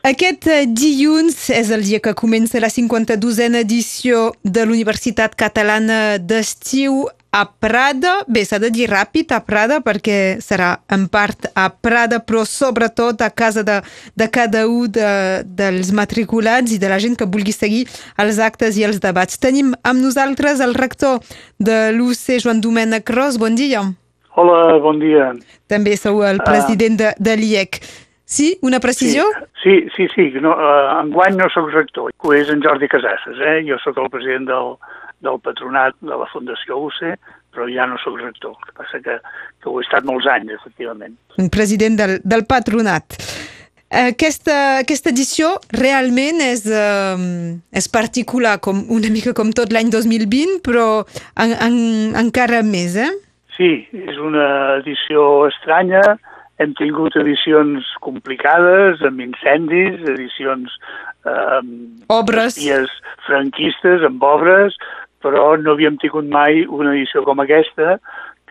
Aquest eh, dilluns és el dia que comença la 52a edició de l'Universitat Catalana d'Estiu a Prada. Bé, s'ha de dir ràpid a Prada perquè serà en part a Prada, però sobretot a casa de, de cada un de, dels matriculats i de la gent que vulgui seguir els actes i els debats. Tenim amb nosaltres el rector de l'UC, Joan Domènec Ros. Bon dia. Hola, bon dia. També sou el president de, de l'IEC. Sí? Una precisió? Sí, sí, sí. sí. No, uh, enguany no sóc rector, ho és en Jordi Casasses. Eh? Jo sóc el president del, del patronat de la Fundació UCE, però ja no sóc rector. El que passa que, que ho he estat molts anys, efectivament. Un president del, del patronat. Aquesta, aquesta edició realment és, uh, és particular, com, una mica com tot l'any 2020, però en, en, encara més, eh? Sí, és una edició estranya, hem tingut edicions complicades, amb incendis, edicions eh, obres. franquistes, amb obres, però no havíem tingut mai una edició com aquesta,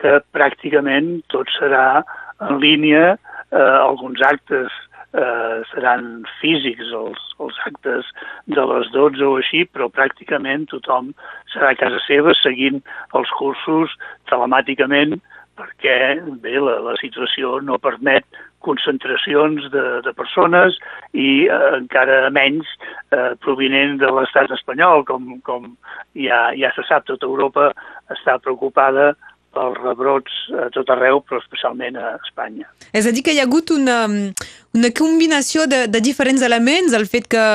que pràcticament tot serà en línia, eh, alguns actes eh, seran físics, els, els actes de les 12 o així, però pràcticament tothom serà a casa seva seguint els cursos telemàticament perquè bé, la, la situació no permet concentracions de, de persones i eh, encara menys eh, provinent de l'estat espanyol, com, com ja, ja se sap, tota Europa està preocupada pels rebrots a tot arreu, però especialment a Espanya. És a dir, que hi ha hagut una, una combinació de, de diferents elements, el fet que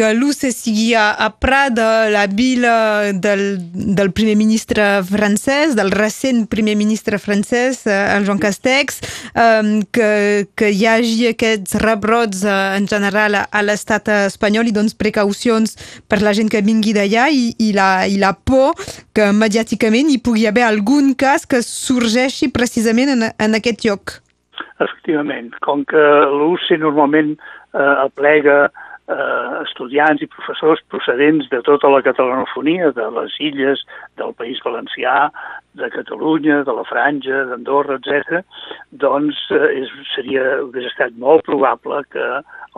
que l'UCE sigui a, a Prada, la vila del, del primer ministre francès, del recent primer ministre francès, eh, el Joan Castex, eh, que, que hi hagi aquests rebrots eh, en general a, l'estat espanyol i doncs precaucions per la gent que vingui d'allà i, i, la, i la por que mediàticament hi pugui haver algun cas que sorgeixi precisament en, en aquest lloc. Efectivament, com que l'UCE normalment eh, aplega eh, estudiants i professors procedents de tota la catalanofonia, de les illes, del País Valencià, de Catalunya, de la Franja, d'Andorra, etc., doncs eh, és, seria, hauria estat molt probable que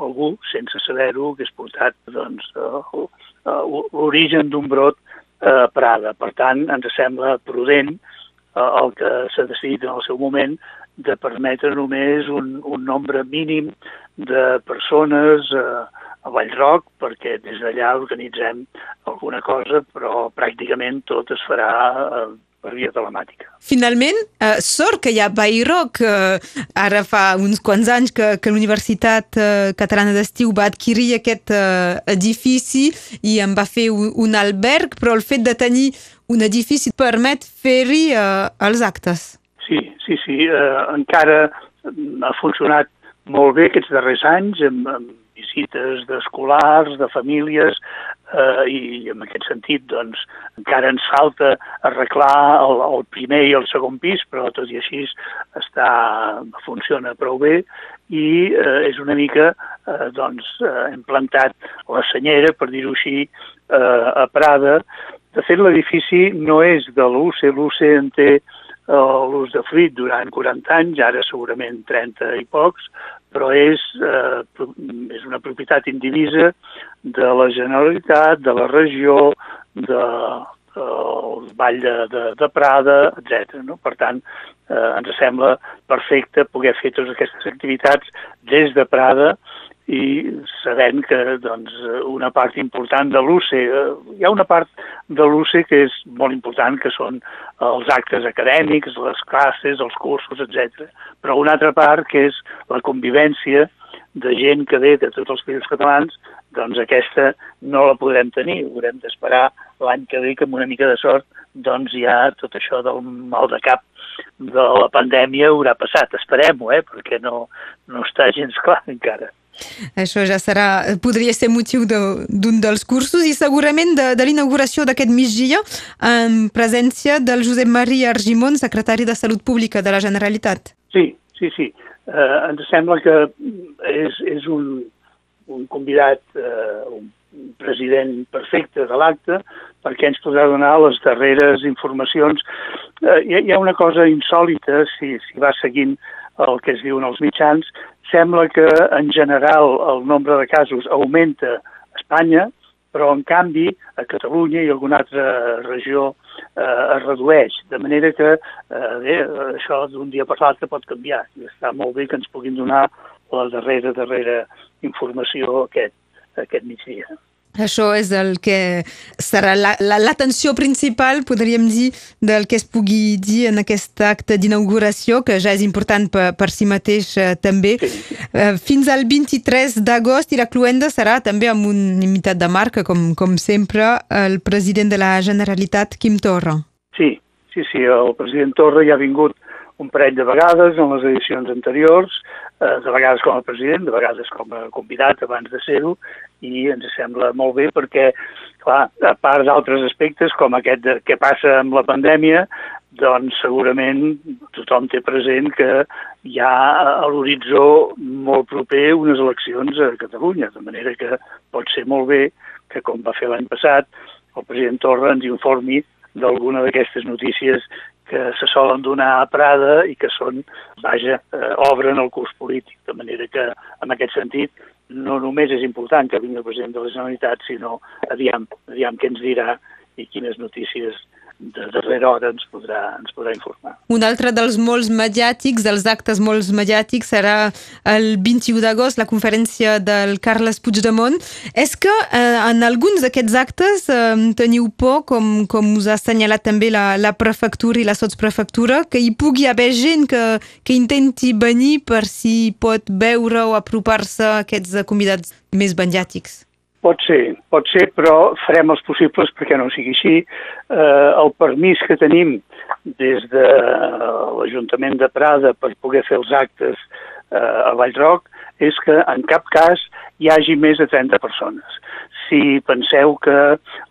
algú, sense saber-ho, hagués portat doncs, l'origen d'un brot a Prada. Per tant, ens sembla prudent eh, el que s'ha decidit en el seu moment de permetre només un, un nombre mínim de persones eh, a Vallroc perquè des d'allà organitzem alguna cosa, però pràcticament tot es farà eh, per via telemàtica. Finalment, eh, sort que hi ha Vallroc. Eh, ara fa uns quants anys que, que l'Universitat eh, Catalana d'Estiu va adquirir aquest eh, edifici i en va fer un, un alberg, però el fet de tenir un edifici permet fer-hi eh, els actes. Sí, sí, sí. Eh, encara ha funcionat molt bé aquests darrers anys, amb, amb visites d'escolars, de famílies, eh, i en aquest sentit doncs, encara ens falta arreglar el, el primer i el segon pis, però tot i així està, funciona prou bé i eh, és una mica, eh, doncs, eh, hem plantat la senyera, per dir-ho així, eh, a Prada. De fet, l'edifici no és de l'UCE, l'UCE en té l'ús de fruit durant 40 anys, ara segurament 30 i pocs, però és, eh, és una propietat indivisa de la Generalitat, de la regió, de, del Vall de, de, de Prada, etc. No? Per tant, eh, ens sembla perfecte poder fer totes aquestes activitats des de Prada i sabent que doncs, una part important de l'UCE, eh, hi ha una part de l'UCE que és molt important, que són els actes acadèmics, les classes, els cursos, etc. Però una altra part que és la convivència de gent que ve de tots els països catalans, doncs aquesta no la podrem tenir, haurem d'esperar l'any que ve que amb una mica de sort doncs ja tot això del mal de cap de la pandèmia haurà passat. Esperem-ho, eh? perquè no, no està gens clar encara. Això ja serà, podria ser motiu d'un de, dels cursos i segurament de, de l'inauguració d'aquest migdia en presència del Josep Maria Argimon, secretari de Salut Pública de la Generalitat. Sí, sí, sí. Eh, ens sembla que és, és un, un convidat, eh, un president perfecte de l'acte, perquè ens podrà donar les darreres informacions. Eh, hi, ha, hi ha una cosa insòlita, si, si va seguint el que es diuen els mitjans, sembla que en general el nombre de casos augmenta a Espanya, però en canvi a Catalunya i alguna altra regió eh, es redueix, de manera que eh, bé, això d'un dia per l'altre pot canviar i està molt bé que ens puguin donar la darrera, darrera informació aquest, aquest migdia. Això és el que serà l'atenció la, la, principal, podríem dir, del que es pugui dir en aquest acte d'inauguració, que ja és important per, per si mateix eh, també. Eh, fins al 23 d'agost i la cluenda serà també amb un imitat de marca, com, com sempre, el president de la Generalitat, Quim Torra. Sí, sí, sí, el president Torra ja ha vingut un parell de vegades en les edicions anteriors, eh, de vegades com a president, de vegades com a convidat abans de ser-ho, i ens sembla molt bé perquè, clar, a part d'altres aspectes com aquest de, que passa amb la pandèmia, doncs segurament tothom té present que hi ha a l'horitzó molt proper unes eleccions a Catalunya, de manera que pot ser molt bé que, com va fer l'any passat, el president Torra ens informi d'alguna d'aquestes notícies que se solen donar a Prada i que són, vaja, eh, obren el curs polític. De manera que, en aquest sentit, no només és important que vingui el president de la Generalitat, sinó aviam, aviam què ens dirà i quines notícies de darrera hora ens podrà, ens podrà informar. Un altre dels molts mediàtics, dels actes molts mediàtics, serà el 21 d'agost, la conferència del Carles Puigdemont. És que eh, en alguns d'aquests actes eh, teniu por, com, com us ha assenyalat també la, la prefectura i la sotsprefectura, que hi pugui haver gent que, que intenti venir per si pot veure o apropar-se a aquests convidats més mediàtics? Pot ser, pot ser, però farem els possibles perquè no sigui així. Eh, el permís que tenim des de l'Ajuntament de Prada per poder fer els actes eh, a Vallroc és que en cap cas hi hagi més de 30 persones. Si penseu que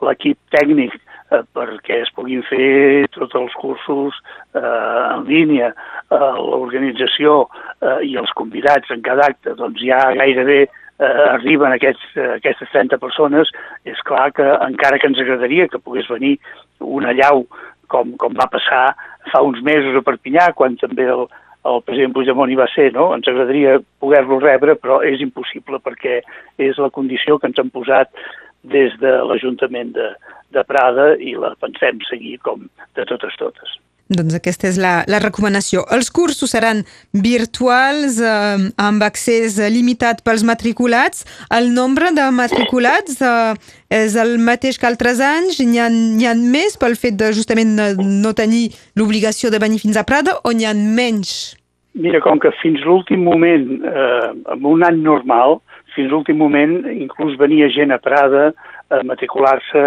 l'equip tècnic eh, perquè es puguin fer tots els cursos eh, en línia, eh, l'organització eh, i els convidats en cada acte, doncs hi ha gairebé eh, arriben aquests, eh, aquestes 30 persones, és clar que encara que ens agradaria que pogués venir una llau com, com va passar fa uns mesos a Perpinyà, quan també el, el president Puigdemont hi va ser, no? Ens agradaria poder-lo rebre, però és impossible perquè és la condició que ens han posat des de l'Ajuntament de, de Prada i la pensem seguir com de totes totes. Doncs aquesta és la, la recomanació. Els cursos seran virtuals, eh, amb accés limitat pels matriculats. El nombre de matriculats eh, és el mateix que altres anys? N'hi ha, ha més pel fet de justament no tenir l'obligació de venir fins a Prada o n'hi ha menys? Mira, com que fins l'últim moment, eh, en un any normal, fins l'últim moment inclús venia gent a Prada a matricular-se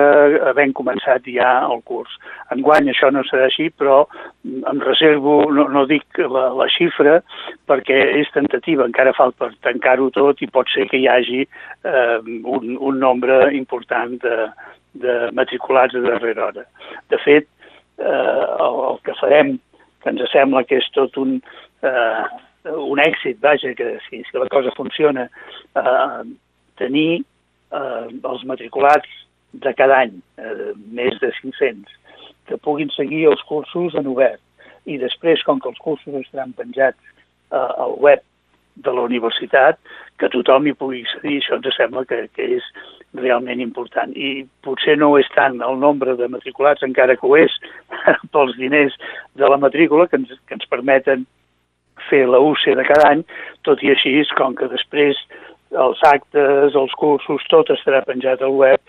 havent començat ja el curs. Enguany això no serà així, però em reservo, no, no dic la, la xifra, perquè és tentativa, encara falta per tancar-ho tot i pot ser que hi hagi eh, un, un nombre important de, de matriculats de darrera hora. De fet, eh, el, el que farem, que ens sembla que és tot un, eh, un èxit, vaja, que si, si la cosa funciona, eh, tenir eh, els matriculats de cada any, eh, més de 500, que puguin seguir els cursos en obert. I després, com que els cursos estaran penjats eh, al web de la universitat, que tothom hi pugui accedir, això ens sembla que, que és realment important. I potser no és tant el nombre de matriculats, encara que ho és, pels diners de la matrícula que ens, que ens permeten fer la UC de cada any, tot i així, com que després els actes, els cursos, tot estarà penjat al web,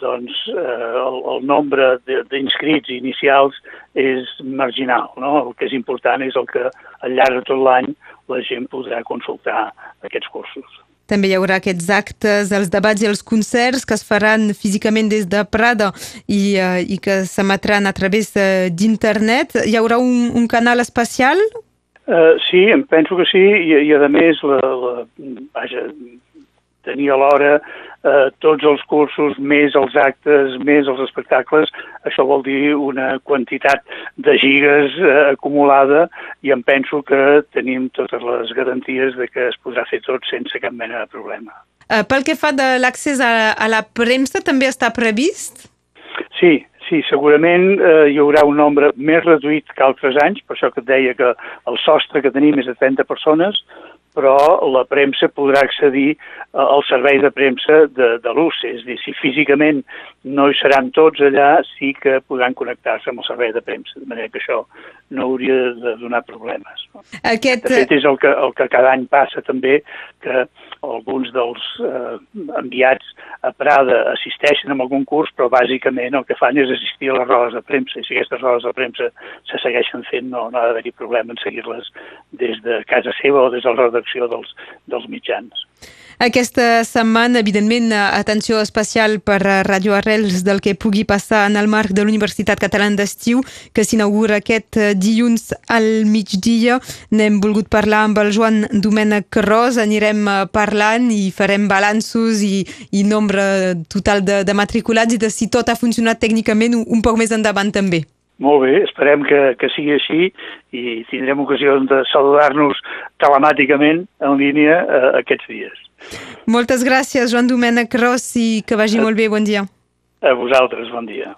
doncs eh, el, el nombre d'inscrits inicials és marginal. No? El que és important és el que al llarg de tot l'any la gent podrà consultar aquests cursos. També hi haurà aquests actes, els debats i els concerts que es faran físicament des de Prada i, uh, i que s'emetran a través uh, d'internet. Hi haurà un, un canal especial? Uh, sí, em penso que sí, i, i a més la, la, vaja, tenir alhora eh, tots els cursos, més els actes, més els espectacles, això vol dir una quantitat de gigas eh, acumulada i em penso que tenim totes les garanties de que es podrà fer tot sense cap mena de problema. Uh, pel que fa de l'accés a, a la premsa, també està previst? Sí, Sí, segurament eh, hi haurà un nombre més reduït que altres anys, per això que et deia que el sostre que tenim és de 30 persones, però la premsa podrà accedir al servei de premsa de, de l'UCE. És a dir, si físicament no hi seran tots allà, sí que podran connectar-se amb el servei de premsa, de manera que això no hauria de donar problemes. Aquest... De fet, és el que, el que cada any passa també, que alguns dels eh, enviats a Prada assisteixen a algun curs, però bàsicament el que fan és assistir a les rodes de premsa, i si aquestes rodes de premsa se segueixen fent, no, no ha d'haver-hi problema en seguir-les des de casa seva o des de la redacció dels, dels mitjans. Aquesta setmana, evidentment, atenció especial per Radio Arrels del que pugui passar en el marc de l'Universitat Catalana d'Estiu, que s'inaugura aquest dilluns al migdia. N'hem volgut parlar amb el Joan Domènec Ros, anirem parlant i farem balanços i, i nombre total de, de matriculats i de si tot ha funcionat tècnicament un, un poc més endavant també. Molt bé, esperem que, que sigui així i tindrem ocasió de saludar-nos telemàticament en línia eh, aquests dies. Moltes gràcies, Joan Domènec Ros, i que vagi a, molt bé. Bon dia. A vosaltres, bon dia.